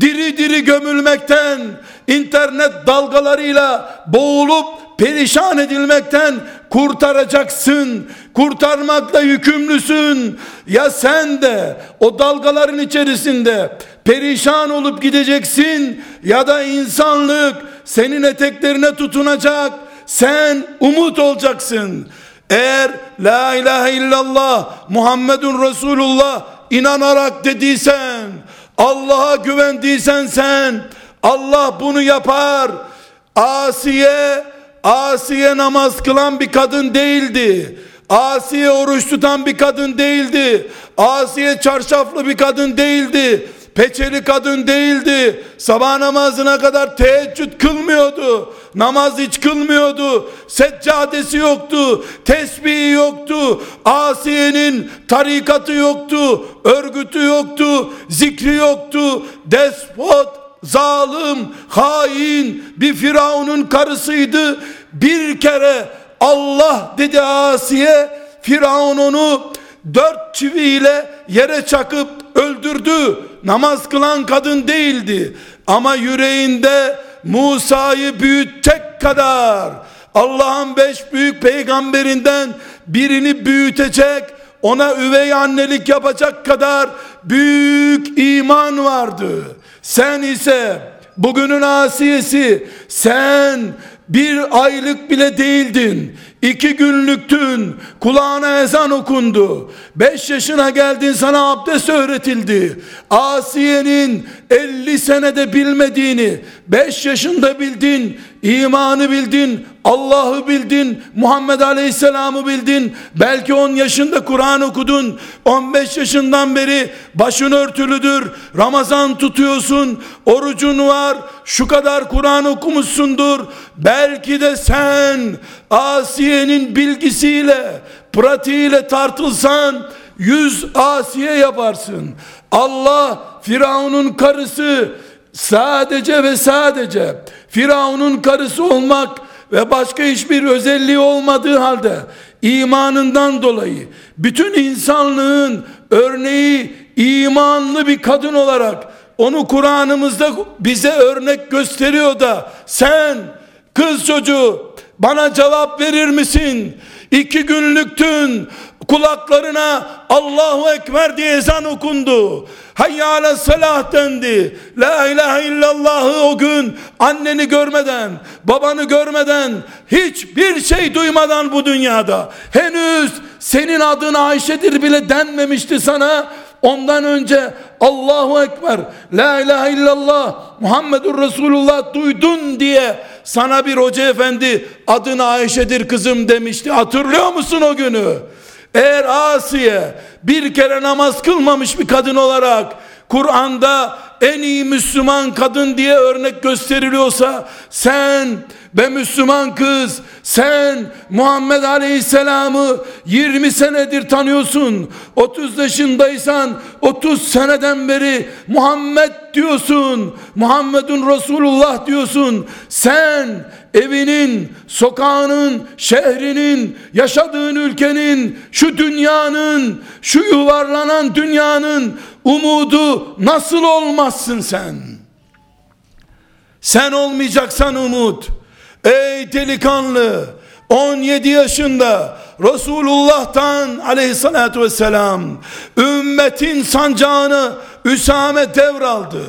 diri diri gömülmekten internet dalgalarıyla boğulup perişan edilmekten kurtaracaksın. Kurtarmakla yükümlüsün. Ya sen de o dalgaların içerisinde perişan olup gideceksin ya da insanlık senin eteklerine tutunacak. Sen umut olacaksın. Eğer la ilahe illallah Muhammedun Resulullah inanarak dediysen Allah'a güvendiysen sen Allah bunu yapar. Asiye Asiye namaz kılan bir kadın değildi. Asiye oruç tutan bir kadın değildi. Asiye çarşaflı bir kadın değildi. Peçeli kadın değildi. Sabah namazına kadar teheccüd kılmıyordu. Namaz hiç kılmıyordu. Seccadesi yoktu. Tesbihi yoktu. Asiye'nin tarikatı yoktu. Örgütü yoktu. Zikri yoktu. Despot zalim, hain bir Firavun'un karısıydı. Bir kere Allah dedi Asiye, Firavun onu dört çiviyle yere çakıp öldürdü. Namaz kılan kadın değildi. Ama yüreğinde Musa'yı büyütecek kadar Allah'ın beş büyük peygamberinden birini büyütecek ona üvey annelik yapacak kadar büyük iman vardı. Sen ise bugünün asiyesi sen bir aylık bile değildin. İki günlüktün. Kulağına ezan okundu. Beş yaşına geldin sana abdest öğretildi. Asiye'nin elli senede bilmediğini beş yaşında bildin. İmanı bildin. Allah'ı bildin. Muhammed Aleyhisselam'ı bildin. Belki on yaşında Kur'an okudun. On beş yaşından beri başın örtülüdür. Ramazan tutuyorsun. Orucun var. Şu kadar Kur'an okumuşsundur. Belki de sen Asiye'nin bilgisiyle, pratiğiyle tartılsan yüz Asiye yaparsın. Allah Firavun'un karısı sadece ve sadece Firavun'un karısı olmak ve başka hiçbir özelliği olmadığı halde imanından dolayı bütün insanlığın örneği imanlı bir kadın olarak onu Kur'an'ımızda bize örnek gösteriyor da sen kız çocuğu bana cevap verir misin? İki günlüktün kulaklarına Allahu Ekber diye ezan okundu. Hayya ala salah dendi. La ilahe illallahı o gün anneni görmeden, babanı görmeden, hiçbir şey duymadan bu dünyada. Henüz senin adın Ayşe'dir bile denmemişti sana. Ondan önce Allahu Ekber, La ilahe illallah, Muhammedur Resulullah duydun diye sana bir hoca efendi adın Ayşe'dir kızım demişti. Hatırlıyor musun o günü? Eğer Asiye bir kere namaz kılmamış bir kadın olarak Kur'an'da en iyi Müslüman kadın diye örnek gösteriliyorsa sen be Müslüman kız sen Muhammed Aleyhisselam'ı 20 senedir tanıyorsun 30 yaşındaysan 30 seneden beri Muhammed diyorsun Muhammedun Resulullah diyorsun sen evinin sokağının şehrinin yaşadığın ülkenin şu dünyanın şu yuvarlanan dünyanın umudu nasıl olmazsın sen sen olmayacaksan umut Ey delikanlı 17 yaşında Resulullah'tan aleyhissalatü vesselam ümmetin sancağını Üsame devraldı.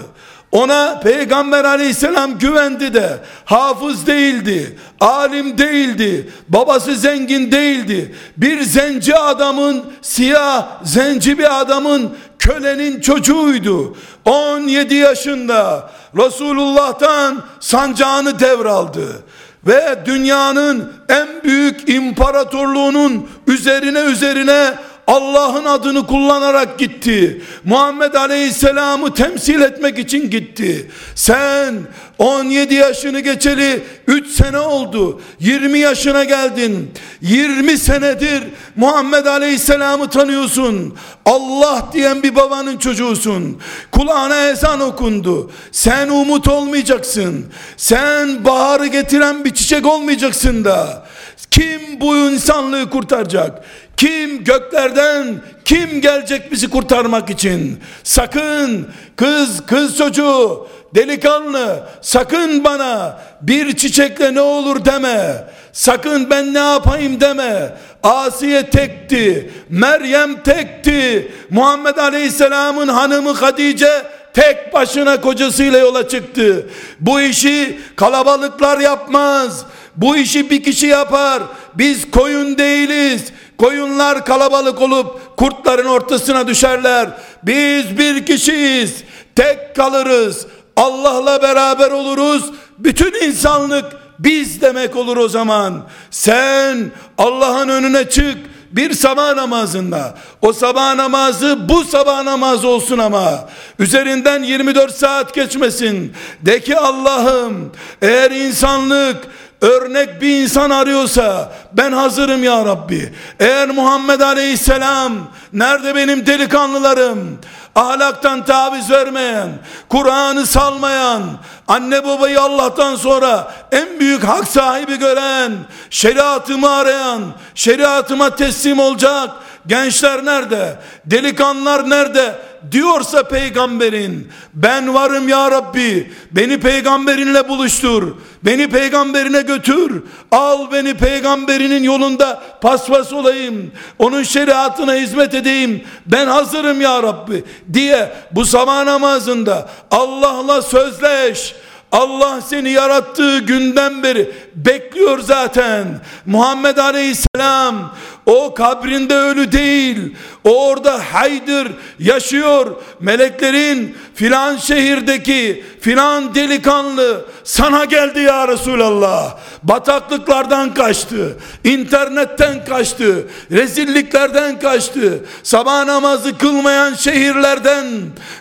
Ona peygamber aleyhisselam güvendi de hafız değildi, alim değildi, babası zengin değildi. Bir zenci adamın, siyah zenci bir adamın kölenin çocuğuydu. 17 yaşında Resulullah'tan sancağını devraldı ve dünyanın en büyük imparatorluğunun üzerine üzerine Allah'ın adını kullanarak gitti. Muhammed Aleyhisselam'ı temsil etmek için gitti. Sen 17 yaşını geçeli 3 sene oldu. 20 yaşına geldin. 20 senedir Muhammed Aleyhisselam'ı tanıyorsun. Allah diyen bir babanın çocuğusun. Kulağına ezan okundu. Sen umut olmayacaksın. Sen baharı getiren bir çiçek olmayacaksın da. Kim bu insanlığı kurtaracak? Kim göklerden kim gelecek bizi kurtarmak için? Sakın kız kız çocuğu delikanlı sakın bana bir çiçekle ne olur deme. Sakın ben ne yapayım deme. Asiye tekti. Meryem tekti. Muhammed Aleyhisselam'ın hanımı Hatice tek başına kocasıyla yola çıktı. Bu işi kalabalıklar yapmaz. Bu işi bir kişi yapar. Biz koyun değiliz. Koyunlar kalabalık olup kurtların ortasına düşerler. Biz bir kişiyiz. Tek kalırız. Allah'la beraber oluruz. Bütün insanlık biz demek olur o zaman. Sen Allah'ın önüne çık bir sabah namazında o sabah namazı bu sabah namazı olsun ama üzerinden 24 saat geçmesin de ki Allah'ım eğer insanlık örnek bir insan arıyorsa ben hazırım ya Rabbi. Eğer Muhammed Aleyhisselam nerede benim delikanlılarım? Ahlaktan taviz vermeyen, Kur'an'ı salmayan, anne babayı Allah'tan sonra en büyük hak sahibi gören, şeriatımı arayan, şeriatıma teslim olacak, gençler nerede? Delikanlılar nerede? Diyorsa peygamberin ben varım ya Rabbi beni peygamberinle buluştur beni peygamberine götür al beni peygamberinin yolunda paspas olayım onun şeriatına hizmet edeyim ben hazırım ya Rabbi diye bu sabah namazında Allah'la sözleş Allah seni yarattığı günden beri bekliyor zaten. Muhammed Aleyhisselam o kabrinde ölü değil. O orada haydır, yaşıyor. Meleklerin filan şehirdeki filan delikanlı sana geldi ya Resulallah. Bataklıklardan kaçtı. internetten kaçtı. Rezilliklerden kaçtı. Sabah namazı kılmayan şehirlerden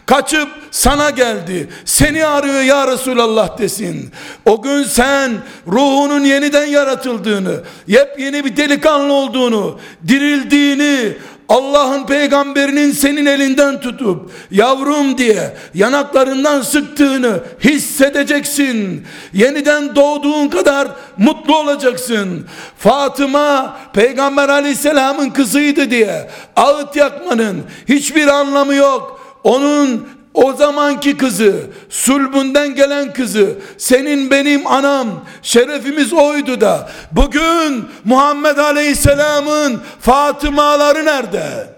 kaçıp sana geldi. Seni arıyor ya Resulallah desin. O gün sen ruhunun yeniden yaratıldığını, yepyeni bir delikanlı olduğunu, dirildiğini, Allah'ın peygamberinin senin elinden tutup yavrum diye yanaklarından sıktığını hissedeceksin. Yeniden doğduğun kadar mutlu olacaksın. Fatıma peygamber aleyhisselamın kızıydı diye ağıt yakmanın hiçbir anlamı yok. Onun o zamanki kızı, sulbünden gelen kızı, senin benim anam, şerefimiz oydu da, bugün Muhammed Aleyhisselam'ın Fatımaları nerede?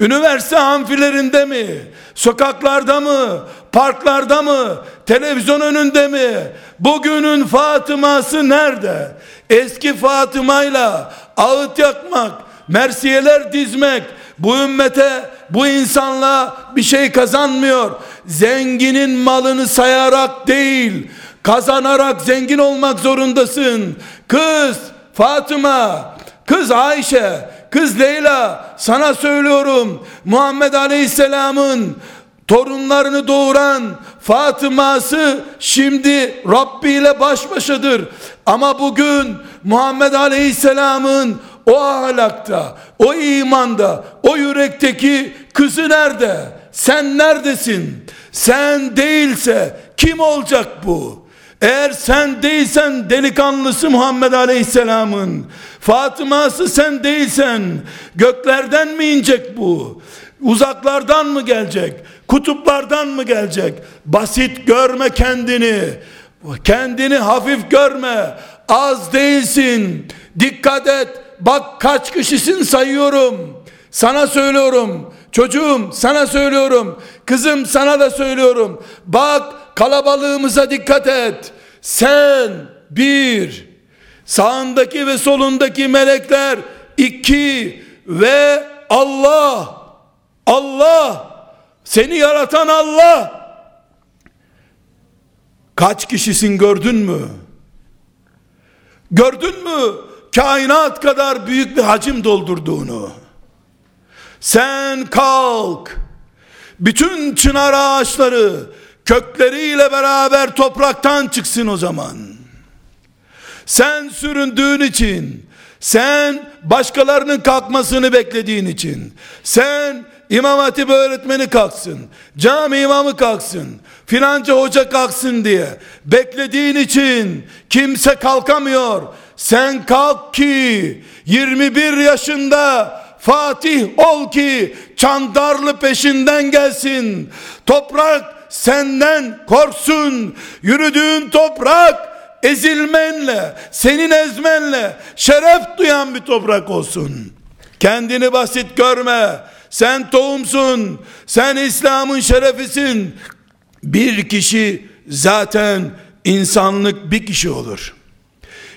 Üniversite amfilerinde mi? Sokaklarda mı? Parklarda mı? Televizyon önünde mi? Bugünün Fatıması nerede? Eski Fatıma'yla ağıt yakmak, mersiyeler dizmek, bu ümmete, bu insanla bir şey kazanmıyor. Zenginin malını sayarak değil, kazanarak zengin olmak zorundasın. Kız Fatıma, kız Ayşe, kız Leyla sana söylüyorum. Muhammed Aleyhisselam'ın torunlarını doğuran Fatıma'sı şimdi Rabbi ile baş başadır. Ama bugün Muhammed Aleyhisselam'ın o ahlakta, o imanda, o yürekteki kızı nerede? Sen neredesin? Sen değilse kim olacak bu? Eğer sen değilsen delikanlısı Muhammed Aleyhisselam'ın, Fatıma'sı sen değilsen göklerden mi inecek bu? Uzaklardan mı gelecek? Kutuplardan mı gelecek? Basit görme kendini. Kendini hafif görme. Az değilsin. Dikkat et. Bak kaç kişisin sayıyorum. Sana söylüyorum. Çocuğum sana söylüyorum. Kızım sana da söylüyorum. Bak kalabalığımıza dikkat et. Sen bir, sağındaki ve solundaki melekler iki ve Allah, Allah, seni yaratan Allah. Kaç kişisin gördün mü? Gördün mü? Kainat kadar büyük bir hacim doldurduğunu. Sen kalk. Bütün çınar ağaçları kökleriyle beraber topraktan çıksın o zaman. Sen süründüğün için, sen başkalarının kalkmasını beklediğin için, sen İmam Hatip öğretmeni kalksın, cami imamı kalksın, filanca hoca kalksın diye beklediğin için kimse kalkamıyor. Sen kalk ki 21 yaşında Fatih ol ki Çandarlı peşinden gelsin. Toprak senden korksun. Yürüdüğün toprak ezilmenle, senin ezmenle şeref duyan bir toprak olsun. Kendini basit görme. Sen tohumsun. Sen İslam'ın şerefisin. Bir kişi zaten insanlık bir kişi olur.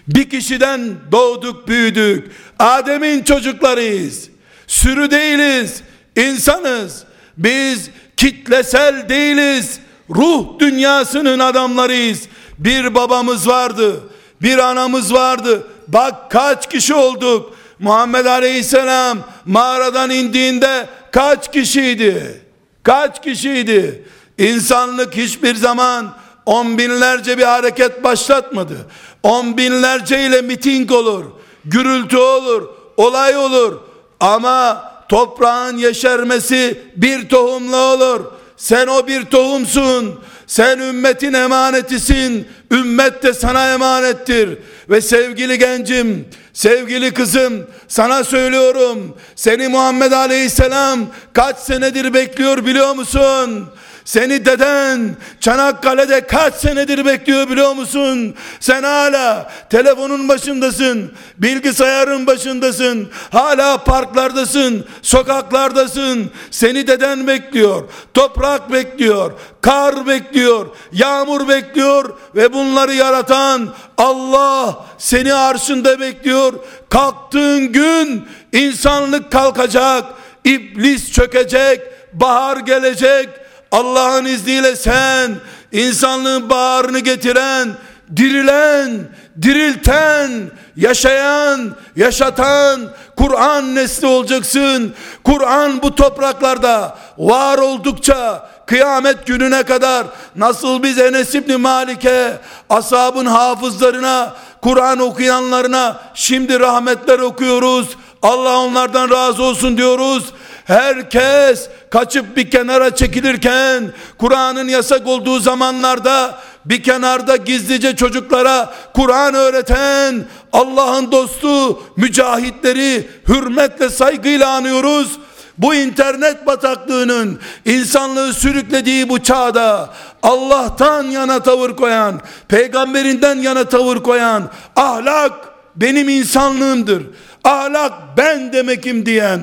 Bir kişiden doğduk büyüdük. Adem'in çocuklarıyız. Sürü değiliz. insanız. Biz kitlesel değiliz. Ruh dünyasının adamlarıyız. Bir babamız vardı. Bir anamız vardı. Bak kaç kişi olduk. Muhammed Aleyhisselam mağaradan indiğinde kaç kişiydi? Kaç kişiydi? İnsanlık hiçbir zaman on binlerce bir hareket başlatmadı. On binlerce ile miting olur, gürültü olur, olay olur. Ama toprağın yeşermesi bir tohumla olur. Sen o bir tohumsun. Sen ümmetin emanetisin. Ümmet de sana emanettir. Ve sevgili gencim, sevgili kızım, sana söylüyorum. Seni Muhammed Aleyhisselam kaç senedir bekliyor biliyor musun? Seni deden Çanakkale'de kaç senedir bekliyor biliyor musun? Sen hala telefonun başındasın, bilgisayarın başındasın, hala parklardasın, sokaklardasın. Seni deden bekliyor, toprak bekliyor, kar bekliyor, yağmur bekliyor ve bunları yaratan Allah seni arşında bekliyor. Kalktığın gün insanlık kalkacak, iblis çökecek, bahar gelecek, Allah'ın izniyle sen insanlığın bağrını getiren, dirilen, dirilten, yaşayan, yaşatan Kur'an nesli olacaksın. Kur'an bu topraklarda var oldukça kıyamet gününe kadar nasıl biz Enes İbni Malik'e ashabın hafızlarına Kur'an okuyanlarına şimdi rahmetler okuyoruz. Allah onlardan razı olsun diyoruz. Herkes kaçıp bir kenara çekilirken Kur'an'ın yasak olduğu zamanlarda bir kenarda gizlice çocuklara Kur'an öğreten Allah'ın dostu mücahitleri hürmetle saygıyla anıyoruz. bu internet bataklığının insanlığı sürüklediği bu çağda Allah'tan yana tavır koyan, peygamberinden yana tavır koyan, ahlak benim insanlığımdır. Ahlak ben demekim diyen,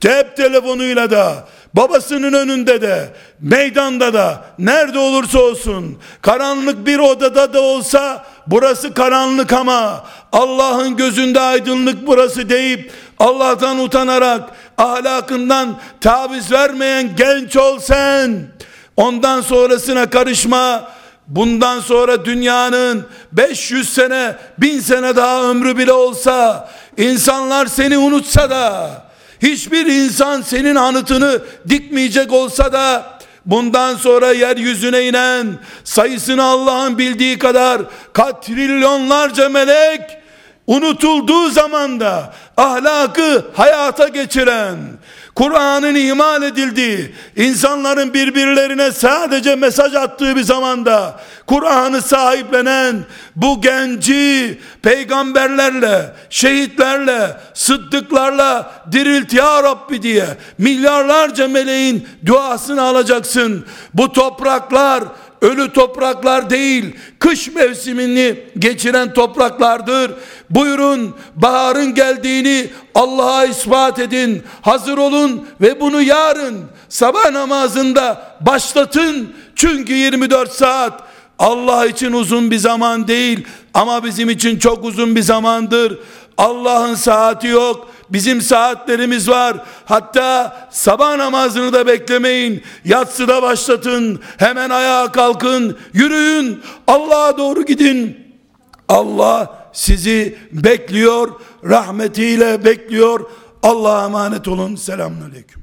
cep telefonuyla da, babasının önünde de, meydanda da, nerede olursa olsun, karanlık bir odada da olsa, burası karanlık ama, Allah'ın gözünde aydınlık burası deyip, Allah'tan utanarak, ahlakından taviz vermeyen genç ol sen, ondan sonrasına karışma, bundan sonra dünyanın 500 sene, 1000 sene daha ömrü bile olsa, insanlar seni unutsa da, hiçbir insan senin anıtını dikmeyecek olsa da, bundan sonra yeryüzüne inen, sayısını Allah'ın bildiği kadar, katrilyonlarca melek, unutulduğu zaman da ahlakı hayata geçiren, Kur'an'ın iman edildiği, insanların birbirlerine sadece mesaj attığı bir zamanda Kur'an'ı sahiplenen bu genci peygamberlerle, şehitlerle, sıddıklarla dirilt ya Rabbi diye milyarlarca meleğin duasını alacaksın. Bu topraklar ölü topraklar değil, kış mevsimini geçiren topraklardır. Buyurun baharın geldiğini Allah'a ispat edin. Hazır olun ve bunu yarın sabah namazında başlatın. Çünkü 24 saat Allah için uzun bir zaman değil ama bizim için çok uzun bir zamandır. Allah'ın saati yok. Bizim saatlerimiz var. Hatta sabah namazını da beklemeyin. Yatsıda başlatın. Hemen ayağa kalkın. Yürüyün. Allah'a doğru gidin. Allah sizi bekliyor. Rahmetiyle bekliyor. Allah'a emanet olun. Selamun Aleyküm.